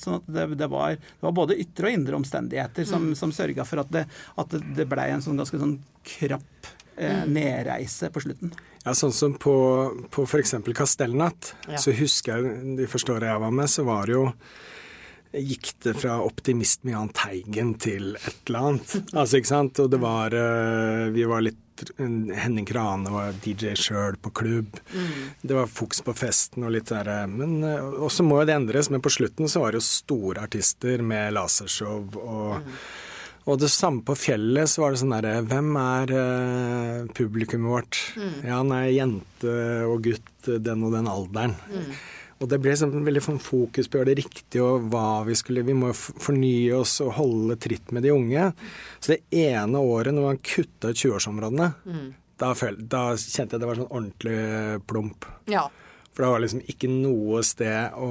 sånn at det, det, var, det var både ytre og indre omstendigheter som, som sørga for at det, at det, det blei en sånn ganske sånn krapp eh, nedreise på slutten. Ja, sånn som på, på f.eks. Kastellnatt, Ja. så husker jeg de første åra jeg var med, så var det jo Gikk det fra optimist med Jahn Teigen til et eller annet. [laughs] Altså, ikke sant. Og det var eh, Vi var litt Henning Krane var DJ sjøl på klubb. Det var fokus på festen og litt der eh, Men også må jo det endres. Men på slutten så var det jo store artister med lasershow og og det samme på fjellet, så var det sånn derre Hvem er eh, publikummet vårt? Ja, nei, jente og gutt, den og den alderen. Og det ble sånn veldig sånn fokus på å gjøre det riktig og hva vi skulle Vi må fornye oss og holde tritt med de unge. Så det ene året når man kutta ut 20-årsområdene, da, da kjente jeg det var sånn ordentlig plump. Ja. For det var liksom ikke noe sted å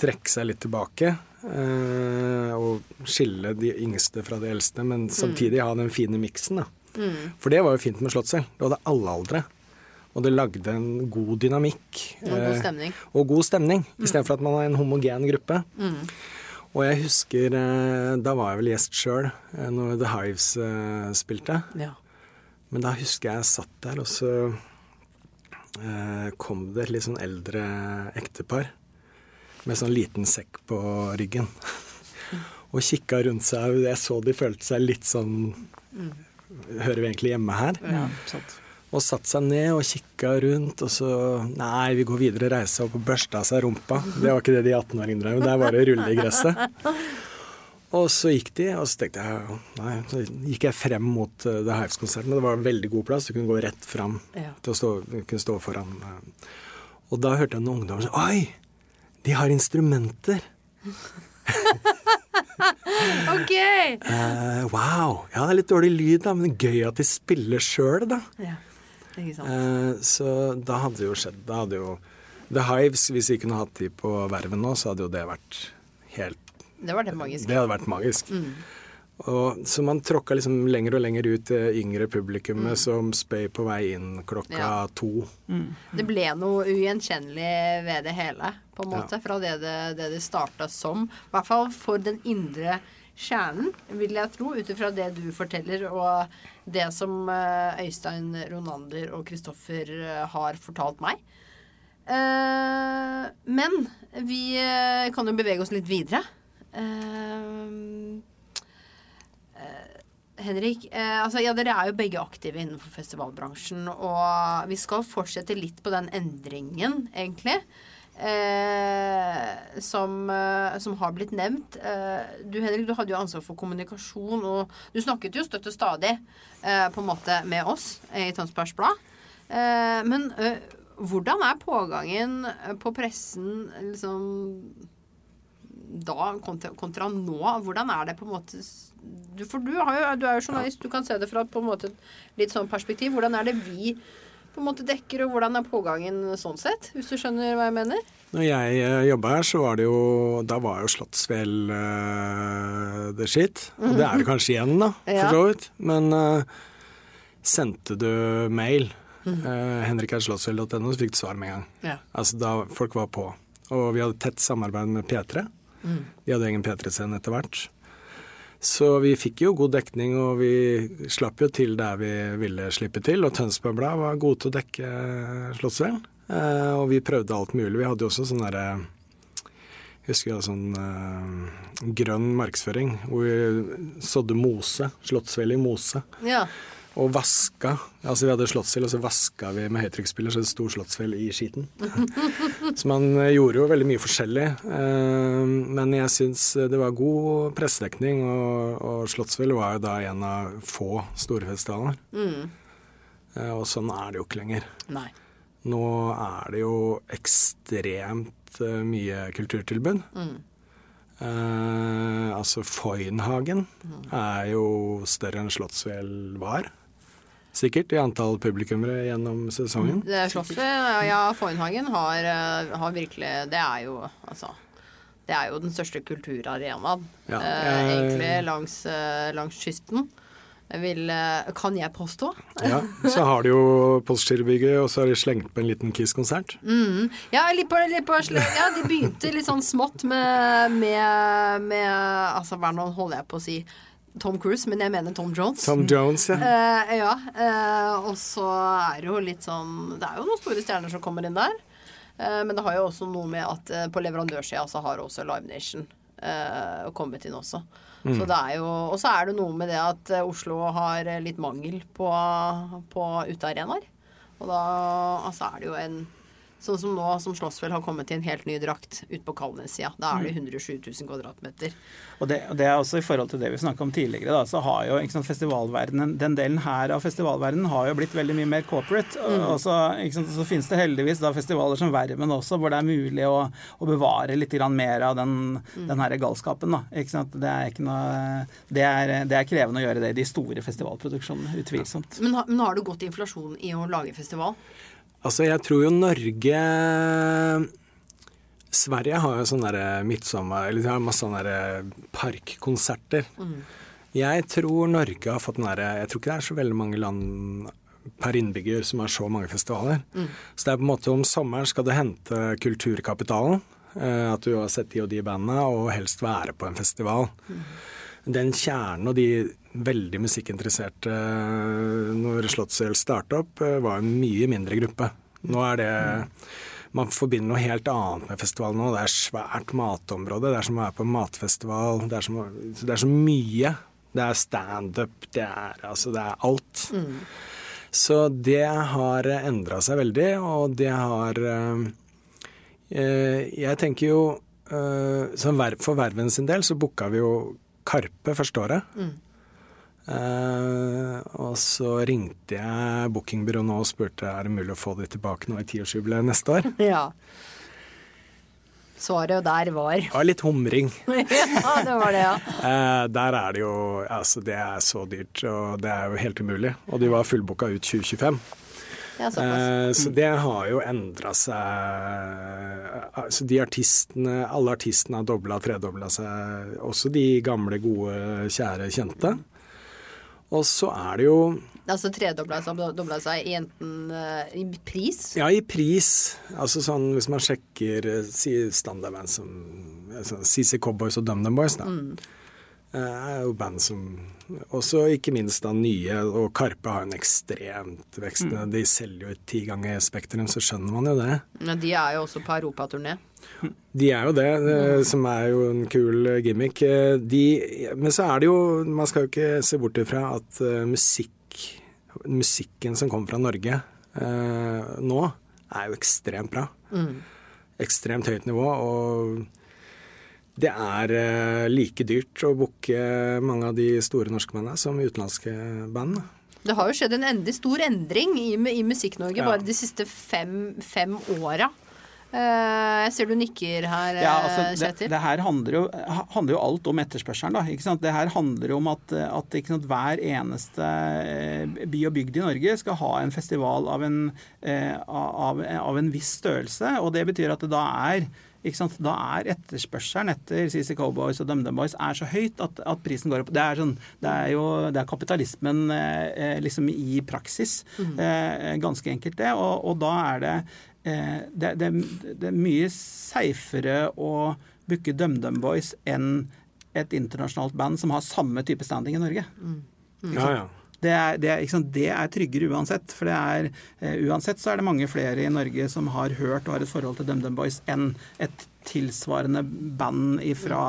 trekke seg litt tilbake. eh, skille de yngste fra de eldste, men samtidig ha den fine miksen. Mm. For det var jo fint med Slottsel. Det hadde alle aldre. Og det lagde en god dynamikk. Og god eh, stemning. og god stemning, istedenfor at man har en homogen gruppe. Og jeg husker eh, Da var jeg vel gjest sjøl når The Hives eh, spilte. Ja. Men da husker jeg jeg satt der, og så eh, kom det et litt sånn eldre ektepar med sånn liten sekk på ryggen. [laughs] og kikka rundt seg. Jeg så de følte seg litt sånn Hører vi egentlig hjemme her? ja, sant. Og satte seg ned og kikka rundt, og så Nei, vi går videre, reiser opp og børsta av seg rumpa. Det var ikke det de 18-åringene drev med, det er bare å rulle i gresset. Og så gikk de, og så tenkte jeg Nei, så gikk jeg frem mot uh, The Hives-konserten, det var en veldig god plass. Du kunne gå rett fram Ja. til å stå, kunne stå foran. eh. Og da hørte jeg noen ungdommer si Oi! De har instrumenter! [laughs] OK! Uh, wow! Ja, det er litt dårlig lyd, da, men gøy at de spiller sjøl, da. Ja. Ikke sant. Uh, så da hadde det jo skjedd Da hadde jo The Hives, hvis vi kunne hatt de på verven nå, så hadde jo det vært helt Det var det. Det hadde vært magisk. Og, så man tråkka liksom lenger og lenger ut det yngre publikummet som spøy på vei inn klokka Ja. to. Det ble noe ugjenkjennelig ved det hele, på en Ja. måte. Fra det det, det det starta som. I hvert fall for den indre kjernen, vil jeg tro, ut ifra det du forteller, og det som eh, Øystein Ronander og Kristoffer eh, har fortalt meg. Eh, men vi kan jo bevege oss litt videre. Eh, eh, Henrik, eh, altså, ja, dere er jo begge aktive innenfor festivalbransjen. Og vi skal fortsette litt på den endringen, egentlig. Eh, som, eh, som har blitt nevnt. Eh, du Henrik, du hadde jo ansvar for kommunikasjon, og du snakket jo støtt og stadig eh, på en måte med oss i Tønsbergs Blad. Eh, men eh, hvordan er pågangen på pressen liksom da kontra, kontra nå? Hvordan er det på en måte du, For du, har jo, du er jo journalist, du kan se det fra på en måte litt sånn perspektiv. Hvordan er det vi på en måte dekker, og hvordan er pågangen sånn sett? Hvis du skjønner hva jeg mener? Når jeg uh, jobba her, så var det jo Da var jo Slottsfjell uh, the shit. Og det er det kanskje igjen, da, for så vidt. Men uh, sendte du mail, uh, henrikerslottsfjell.no, så fikk du svar med en gang. Ja. Altså da folk var på. Og vi hadde tett samarbeid med P3. De hadde egen P3-scene etter hvert. Så vi fikk jo god dekning, og vi slapp jo til der vi ville slippe til. Og Tønsberg Blad var gode til å dekke Slottsfjell. Eh, og vi prøvde alt mulig. Vi hadde jo også sånn derre Jeg husker vi hadde sånn eh, grønn markedsføring hvor vi sådde mose. Slottsvell i mose. ja. og vaska. Altså Vi hadde slottsfjell, og så vaska vi med høytrykksspiller, så det sto slottsfjell i skiten. [laughs] så man eh, gjorde jo veldig mye forskjellig. Eh, men jeg syns det var god pressedekning, og, og Slottsfjell var jo da en av få store festivaler. Eh, og sånn er det jo ikke lenger. Nei. Nå er det jo ekstremt mye kulturtilbud. Eh, altså Foynhagen er jo større enn Slottsfjell var. Sikkert i antall publikummere gjennom sesongen. Det er Slottsfjell, ja, Foynhagen har, eh, har virkelig Det er jo altså Det er jo den største kulturarenaen, Ja, eh, egentlig, langs, eh, langs kysten. Vil, eh, kan jeg påstå. Ja, så har de jo Postgirobygget, og så har de slengt på en liten Kiss-konsert. Ja, litt på, litt på, ja, de begynte litt sånn smått med, med, med Altså, hva holder jeg på å si Tom Cruise, men jeg mener Tom Jones. Tom Jones, ja. Uh, ja. Uh, og så er det jo litt sånn Det er jo noen store stjerner som kommer inn der. Uh, men det har jo også noe med at på leverandørsida så har også Live Nation kommet inn også. Så det er jo, og så er det noe med det at Oslo har litt mangel på, på utearenaer. Og da altså er det jo en Sånn som nå som Slåssfjell har kommet til en helt ny drakt ut på Kalnes-sida. Da er det 107 000 kvadratmeter. Og det, og det er også i forhold til det vi snakka om tidligere, da, så har jo sant, festivalverdenen Den delen her av festivalverdenen har jo blitt veldig mye mer corporate. Og, og så, sant, så finnes det heldigvis da festivaler som Vermen også, hvor det er mulig å, å bevare litt mer av den, den her galskapen. Da. Det, er ikke noe, det, er, det er krevende å gjøre det i de store festivalproduksjonene, utvilsomt. Men, men har det gått inflasjon i å lage festival? Altså, jeg tror jo Norge Sverige har jo sånne derre midtsommer Eller de har masse sånne parkkonserter. parkkonserter. Jeg tror Norge har fått den derre Jeg tror ikke det er så veldig mange land per innbygger som har så mange festivaler. Så det er på en måte om sommeren skal du hente kulturkapitalen. eh, At du har sett de og de bandene, og helst være på en festival. Den kjernen og de veldig musikkinteresserte eh, når Slottsfjell starta opp, eh, var en mye mindre gruppe. Nå er det Man forbinder noe helt annet med festivalen nå. Det er svært matområde. Det er som å være på en matfestival. Det er, som, det er så mye. Det er standup, det er altså Det er alt. Så det har endra seg veldig, og det har eh, eh, Jeg tenker jo eh, For Verven sin del så booka vi jo Karpe første året. Eh, og så ringte jeg bookingbyrået nå og spurte er det mulig å få det tilbake nå i tiårsjubileet neste år. [laughs] Ja. Svaret der var Det var litt humring. [laughs] Ja, det var det, ja. Uh, der er det jo Altså, det er så dyrt, og det er jo helt umulig. Og de var fullbooka ut 2025. ja. Eh, så det har jo endra seg Altså de artistene Alle artistene har dobla, tredobla seg. Også de gamle, gode, kjære, kjente. Og så er det jo Altså tredobla seg, dobla seg i enten eh, i pris Ja, i pris. Altså sånn hvis man sjekker si standardband som CC Cowboys og DumDum Boys, da. eh, er jo band som Også ikke minst da nye, og Karpe har en ekstremt vekst. De selger jo ti ganger Spektrum, så skjønner man jo det. Men de er jo også på europaturné. De er jo det, mm. som er jo en kul eh, gimmick. Eh, De, men så er det jo Man skal jo ikke se bort ifra at eh, musikk musikken som kommer fra Norge eh, nå, er jo ekstremt bra. Ekstremt høyt nivå. Og det er eh, like dyrt å booke mange av de store norske bandene som utenlandske band. Det har jo skjedd en endelig stor endring i, i Musikk-Norge Ja. bare de siste fem, fem åra. Eh, jeg ser du nikker her, Ja, eh, altså, Kjetil. det her handler jo, handler jo alt om etterspørselen. Da, ikke sant? Det her handler om at, at ikke sant, hver eneste by og bygd i Norge skal ha en festival av en, av, av en viss størrelse. Og det betyr at det da er? Da er etterspørselen etter CC Cowboys og DumDum Boys er så høyt at, at prisen går opp. Det er, sånn, det er jo det er kapitalismen eh, liksom i praksis. Eh, ganske enkelt det. Og, og da er det eh, det, det, det er mye seifere å booke DumDum Boys enn et internasjonalt band som har samme type standing i Norge. Ja, ja. Det er, det, er, ikke sant, det er tryggere uansett. For det er, eh, uansett så er det mange flere i Norge som har hørt og har et forhold til DumDum Boys enn et tilsvarende band fra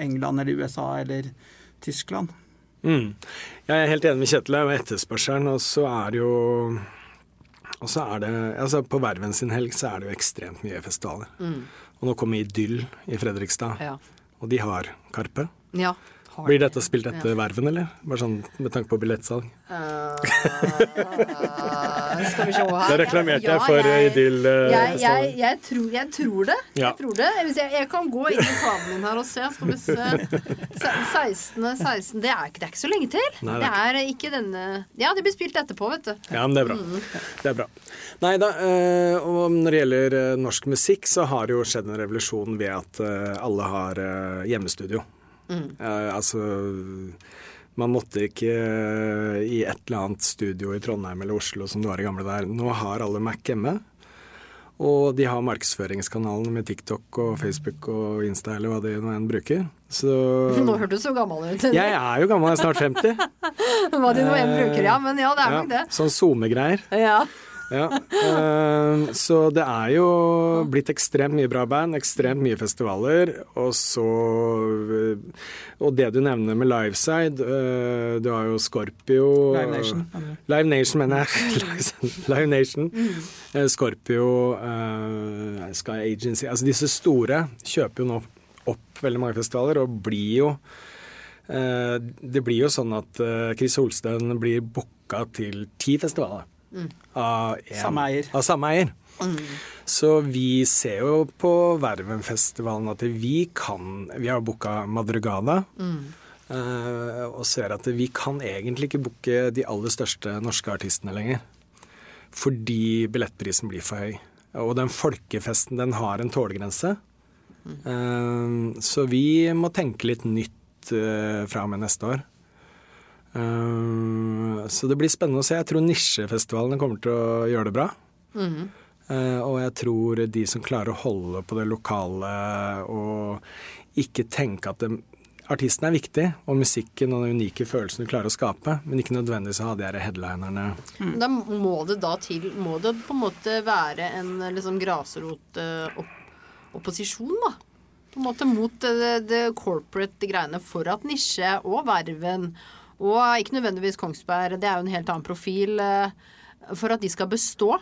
England eller USA eller Tyskland. Mm. Jeg er helt enig med Kjetil og etterspørselen, og så er det jo og så er det, altså På Verven sin helg så er det jo ekstremt mye festivaler. Og nå kommer Idyll i Fredrikstad, Ja. og de har Karpe. ja. Har Blir dette spilt etter Verven, eller? Bare sånn med tanke på billettsalg. Uh, skal vi se her. Da reklamerte jeg Ja, for jeg- Idyll Uh, Jeg, jeg, jeg, tror, jeg tror det. Ja. Jeg, tror det. Jeg, jeg kan gå inn i kabelen her og se. Skal vi se. Se- 16. 16. Det, er det er ikke så lenge til. Nei, det det er er ikke denne Ja, det blir spilt etterpå, vet du. Ja, men det er bra. Mm. Det er bra. Nei da, uh, og når det gjelder eh, norsk musikk, så har det jo skjedd en revolusjon ved at eh, alle har eh, hjemmestudio. Mm. Altså man måtte ikke eh, i et eller annet studio i Trondheim eller Oslo som det var i gamle der. Nå har alle Mac hjemme. Og de har markedsføringskanalene med TikTok og Facebook og Insta eller hva de nå enn bruker. Så [laughs] Nå hørtes du så gammel ut. Jeg er jo gammel, jeg er snart 50. Hva de nå enn bruker, ja. Men ja, det er Ja, nok det. sånn SoMe-greier. Ja. Ja, eh, så det er jo blitt ekstremt mye bra band, ekstremt mye festivaler, og så eh, Og det du nevner med Liveside, eh, du har jo Scorpio Live Nation. Live Nation, mener jeg. Live Nation. [laughs] eh, Scorpio, Sky Agency Altså disse store kjøper jo nå opp veldig mange festivaler, og blir jo Det blir jo sånn at Chris Holsten blir booka til ti festivaler. Av, en, Samme eier. av samme eier. Så vi ser jo på Vervenfestivalen at vi kan Vi har booka Madrugada. eh, og ser at vi kan egentlig ikke booke de aller største norske artistene lenger. Fordi billettprisen blir for høy. Og den folkefesten, den har en tålegrense. Eh, så vi må tenke litt nytt uh, fra og med neste år. Eh, så det blir spennende å se. Jeg tror nisjefestivalene kommer til å gjøre det bra. Eh, og jeg tror de som klarer å holde på det lokale og ikke tenke at det, artisten er viktig, og musikken og den unike følelsen du klarer å skape, men ikke nødvendigvis ha de her headlinerne. Da må det da til Må det på en måte være en liksom grasrotopposisjon, da? På en måte mot det, det corporate greiene for at nisje og Verven og ikke nødvendigvis Kongsberg, det er jo en helt annen profil, eh, for at de skal bestå.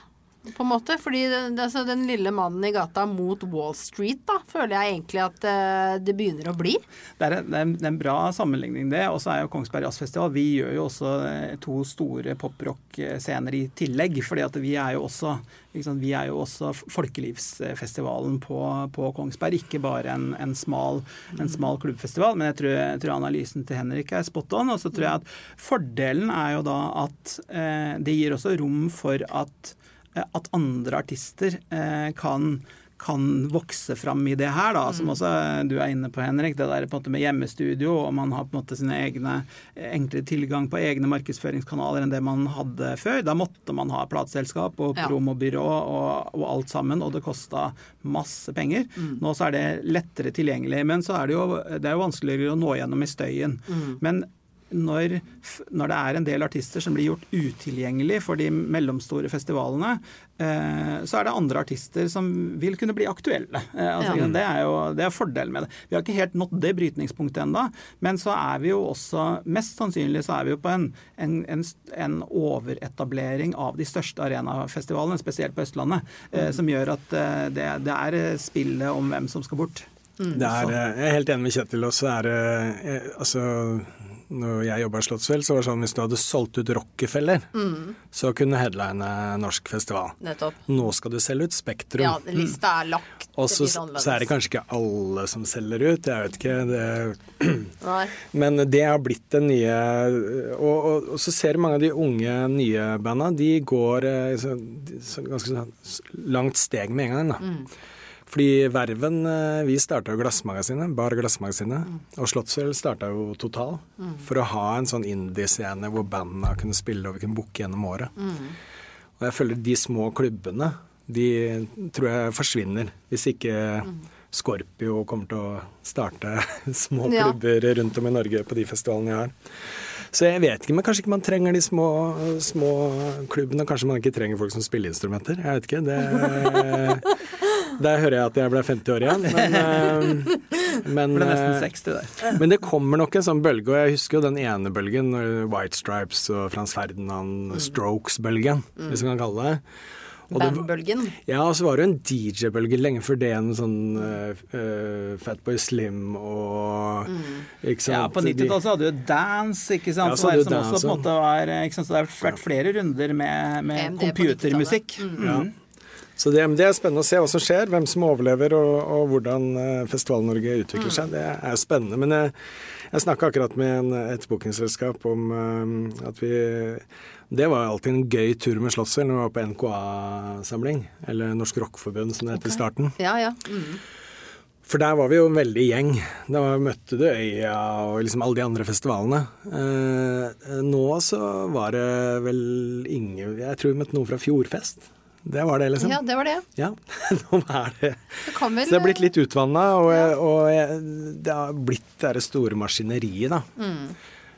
På en måte, fordi det, altså, Den lille mannen i gata mot Wall Street, da, føler jeg egentlig at uh, det begynner å bli. Det er, en, det er en- bra sammenligning, det. Og så er jo Kongsberg Jazzfestival Vi gjør jo også eh, to store poprock-scener i tillegg. fordi at vi er jo også, sant, vi er jo også folkelivsfestivalen på, på Kongsberg. Ikke bare en, en, smal, en smal klubbfestival. Men jeg tror, jeg tror analysen til Henrik er spot on. Og så tror jeg at fordelen er jo da at eh, det gir også rom for at at andre artister eh, kan, kan vokse fram i det her, da, som også du er inne på, Henrik. Det der på en måte med hjemmestudio, og man har på en måte sine egne enklere tilgang på egne markedsføringskanaler enn det man hadde før. Da måtte man ha plateselskap og promobyrå og, og alt sammen, og det kosta masse penger. Nå så er det lettere tilgjengelig, men så er det jo, det er jo vanskeligere å nå gjennom i støyen. Men når, når det er en del artister som blir gjort utilgjengelig for de mellomstore festivalene, eh, så er det andre artister som vil kunne bli aktuelle. Eh, altså, Ja. Det er jo det er fordelen med det. Vi har ikke helt nådd det brytningspunktet ennå, men så er vi jo også Mest sannsynlig så er vi jo på en, en, en, en overetablering av de største arenafestivalene, spesielt på Østlandet, eh, som gjør at eh, det, det er spillet om hvem som skal bort. Det er, eh, jeg er helt enig med Kjetil. også. er det eh, altså, når jeg jobba i Slottsfjell, så var det sånn hvis du hadde solgt ut Rockefeller, så kunne headline norsk festival. Nettopp. Nå skal du selge ut Spektrum. Ja, lista er lagt. Og så, er det kanskje ikke alle som selger ut, jeg vet ikke. Det, [clears throat] men det har blitt det nye og, og, og så ser du mange av de unge, nye banda, de går eh, så, ganske sånn langt steg med en gang. da. Fordi Verven, eh, vi starta jo Glassmagasinet, Bar Glassmagasinet. Og Slottsfjell starta jo Total. For å ha en sånn indie-scene hvor bandene kunne spille og vi kunne booke gjennom året. Og jeg føler de små klubbene, de tror jeg forsvinner. Hvis ikke Scorpio kommer til å starte [laughs] små Ja. klubber rundt om i Norge på de festivalene jeg har. Så jeg vet ikke, men kanskje ikke man trenger de små, små klubbene. Kanskje man ikke trenger folk som spiller instrumenter. Jeg vet ikke. Det, [laughs] der hører jeg at jeg ble 50 år igjen. Men, eh, Men, Ble nesten eh, 60 der. men det kommer nok en sånn bølge, og jeg husker jo den ene bølgen, White Stripes og Frans Ferdinand, Strokes-bølgen, hvis man kan kalle det. Og det. Bandbølgen. Ja, og så var det jo en DJ-bølge lenge før det, en sånn uh, Fatboy Slim og Ikke sant. Ja, På 90-tallet så hadde du dance, ikke sant? Ja, så så hadde det, som også på en måte var, ikke sant? Så det har vært flere runder med, med computermusikk. Mm. Ja. Så det, det er spennende å se hva som skjer, hvem som overlever og, og hvordan eh, Festival-Norge utvikler seg. Det er spennende. Men jeg, jeg snakka akkurat med en, et bookingselskap om eh, at vi Det var alltid en gøy tur med Slottsfjell når vi var på NKA-samling, eller Norsk Rockforbund som det het i starten. Ja, ja. Mm. For der var vi jo en veldig gjeng. Da møtte du Øya og liksom alle de andre festivalene. Eh, nå så var det vel ingen Jeg tror vi møtte noen fra Fjordfest. Det var det, liksom. ja, det var det. Ja, [laughs] nå er det Det vel Så det har blitt litt utvanna, og, og det har blitt det store maskineriet, da. Mm.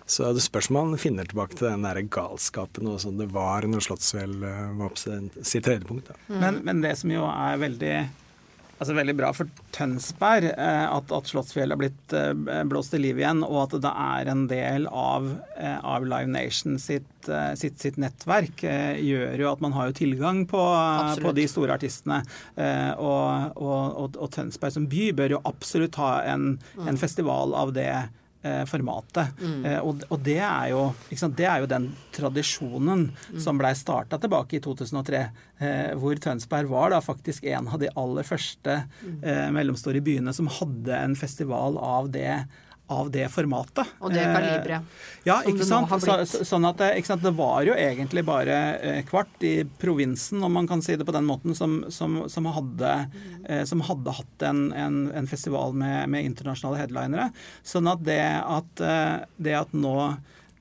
Så det spørs om man finner tilbake til den der galskapen og sånn det var når Slottsfjell eh, var på sin- sitt høydepunkt. Da. Men, men det som jo er veldig Altså veldig bra for Tønsberg eh, at, at Slottsfjell er blitt eh, blåst til liv igjen, og at det er en del av, eh, av Live Nation sitt, sitt, sitt nettverk, gjør jo at man har jo tilgang på, på de store artistene. Og, og, og, og Tønsberg som by bør jo absolutt ha en, en festival av det formatet. Eh, og, og det, er jo, sant, det er jo den tradisjonen som blei starta tilbake i 2003, eh, hvor Tønsberg var da faktisk en av de aller første eh, mellomstore byene som hadde en festival av det av det formatet. Og det Eh, kaliberet. Ja, ikke sant? Så, sånn at det, ikke sant? det var jo egentlig bare eh, kvart i provinsen, om man kan si det på den måten, som, som, som, hadde, eh, som hadde hatt en, en, en festival med, med internasjonale headlinere. Sånn at det at, eh, det at nå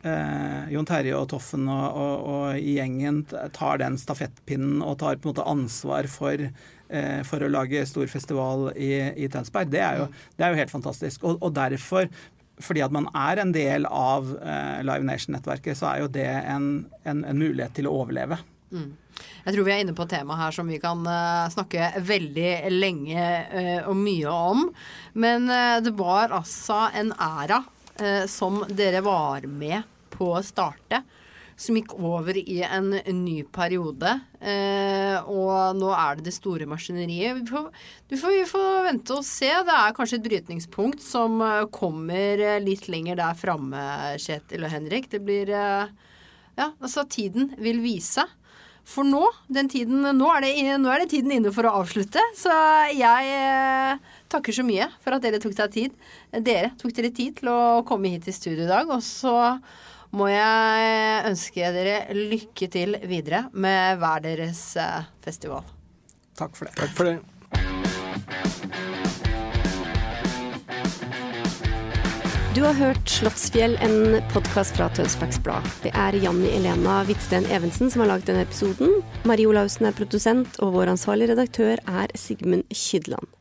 eh, Jon Terje og Toffen og, og, og gjengen tar den stafettpinnen og tar på en måte ansvar for, eh, for å lage stor festival i, i Tønsberg, det er, jo, det er jo helt fantastisk. Og, og derfor fordi at man er en del av eh, Live Nation-nettverket, så er jo det en, en, en mulighet til å overleve. Jeg tror vi er inne på et tema her som vi kan uh, snakke veldig lenge uh, og mye om. Men uh, det var altså en æra som dere var med på å starte. Som gikk over i en ny periode. Eh, og nå er det det store maskineriet. Vi får, får, vi får vente og se. Det er kanskje et brytningspunkt som eh, kommer eh, litt lenger der framme, Kjetil og Henrik. Det blir eh, Ja, altså, tiden vil vise. For nå, den tiden, nå, er det, nå er det tiden inne for å avslutte. Så jeg eh, takker så mye for at dere tok deg tid. Dere tok dere tid til å komme hit i studio i dag. Og så må jeg ønske dere lykke til videre med hver deres eh, festival. Takk for det. Takk for det. Du har hørt Slottsfjell, en podkast fra Tønsbergs Blad. Det er Janni Elena Hvitsten Evensen som har laget denne episoden. Marie Olaussen er produsent, og vår ansvarlige redaktør er Sigmund Kydland.